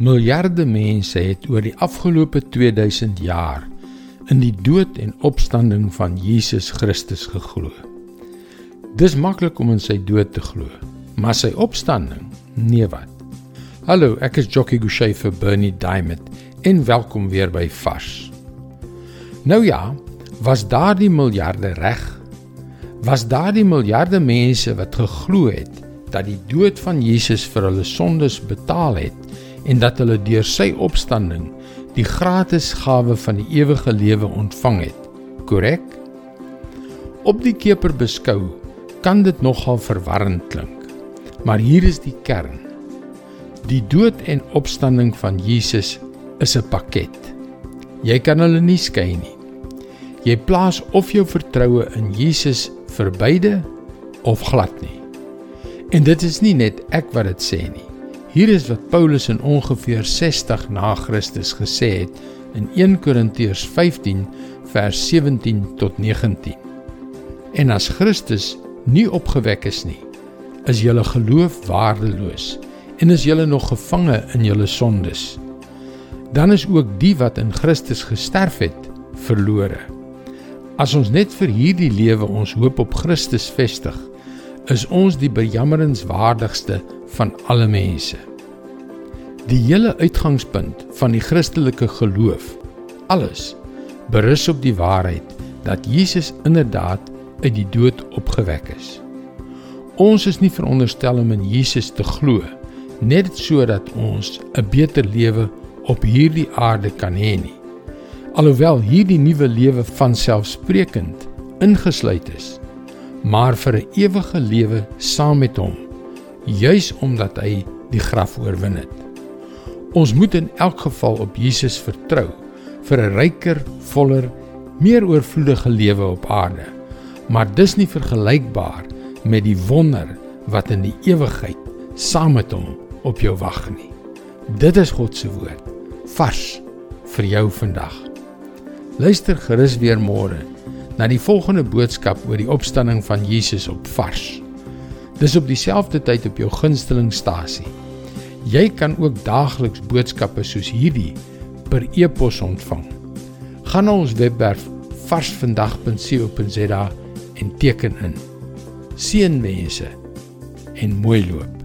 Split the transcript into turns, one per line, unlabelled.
Miljarde mense het oor die afgelope 2000 jaar in die dood en opstanding van Jesus Christus geglo. Dis maklik om in sy dood te glo, maar sy opstanding, nee wat. Hallo, ek is Jockey Gouchee vir Bernie Diamond en welkom weer by Vars. Nou ja, was daardie miljarde reg? Was daardie miljarde mense wat geglo het dat die dood van Jesus vir hulle sondes betaal het en dat hulle deur sy opstanding die gratis gawe van die ewige lewe ontvang het. Korrek? Op die keper beskou kan dit nogal verwarrend klink. Maar hier is die kern. Die dood en opstanding van Jesus is 'n pakket. Jy kan hulle nie skei nie. Jy plaas of jou vertroue in Jesus vir beide of glad nie. En dit is nie net ek wat dit sê nie. Hier is wat Paulus in ongeveer 60 na Christus gesê het in 1 Korintiërs 15 vers 17 tot 19. En as Christus nie opgewek is nie, is julle geloof waardeloos en is julle nog gevange in julle sondes. Dan is ook die wat in Christus gesterf het, verlore. As ons net vir hierdie lewe ons hoop op Christus vestig, is ons die bejammerenswaardigste van alle mense. Die hele uitgangspunt van die Christelike geloof, alles berus op die waarheid dat Jesus inderdaad uit die dood opgewek is. Ons is nie veronderstel om in Jesus te glo net sodat ons 'n beter lewe op hierdie aarde kan hê nie. Alhoewel hierdie nuwe lewe van selfsprekend ingesluit is, maar vir 'n ewige lewe saam met hom, juis omdat hy die graf oorwin het. Ons moet in elk geval op Jesus vertrou vir 'n ryker, voller, meer oorvloedige lewe op aarde. Maar dis nie vergelykbaar met die wonder wat in die ewigheid saam met hom op jou wag nie. Dit is God se woord, vars vir jou vandag. Luister gerus weer môre na die volgende boodskap oor die opstanding van Jesus op Vars. Dis op dieselfde tyd op jou gunstelingstasie. Jy kan ook daagliks boodskappe soos hierdie per e-pos ontvang. Gaan na ons webwerf varsvandag.co.za en teken in. Seënwense en mooi loop.